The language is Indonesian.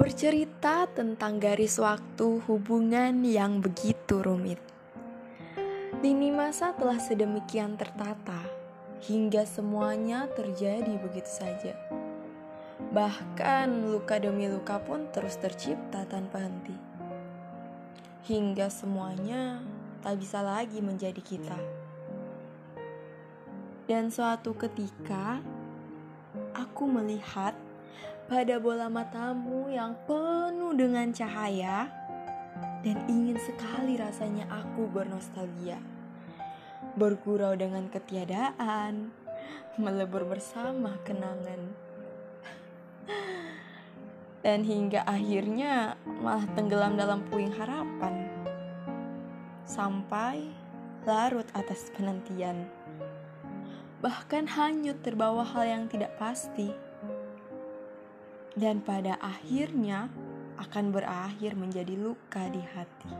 bercerita tentang garis waktu hubungan yang begitu rumit. Lini masa telah sedemikian tertata hingga semuanya terjadi begitu saja. Bahkan luka demi luka pun terus tercipta tanpa henti. Hingga semuanya tak bisa lagi menjadi kita. Dan suatu ketika aku melihat pada bola matamu yang penuh dengan cahaya dan ingin sekali rasanya aku bernostalgia. Bergurau dengan ketiadaan, melebur bersama kenangan. Dan hingga akhirnya malah tenggelam dalam puing harapan. Sampai larut atas penantian. Bahkan hanyut terbawa hal yang tidak pasti dan pada akhirnya akan berakhir menjadi luka di hati.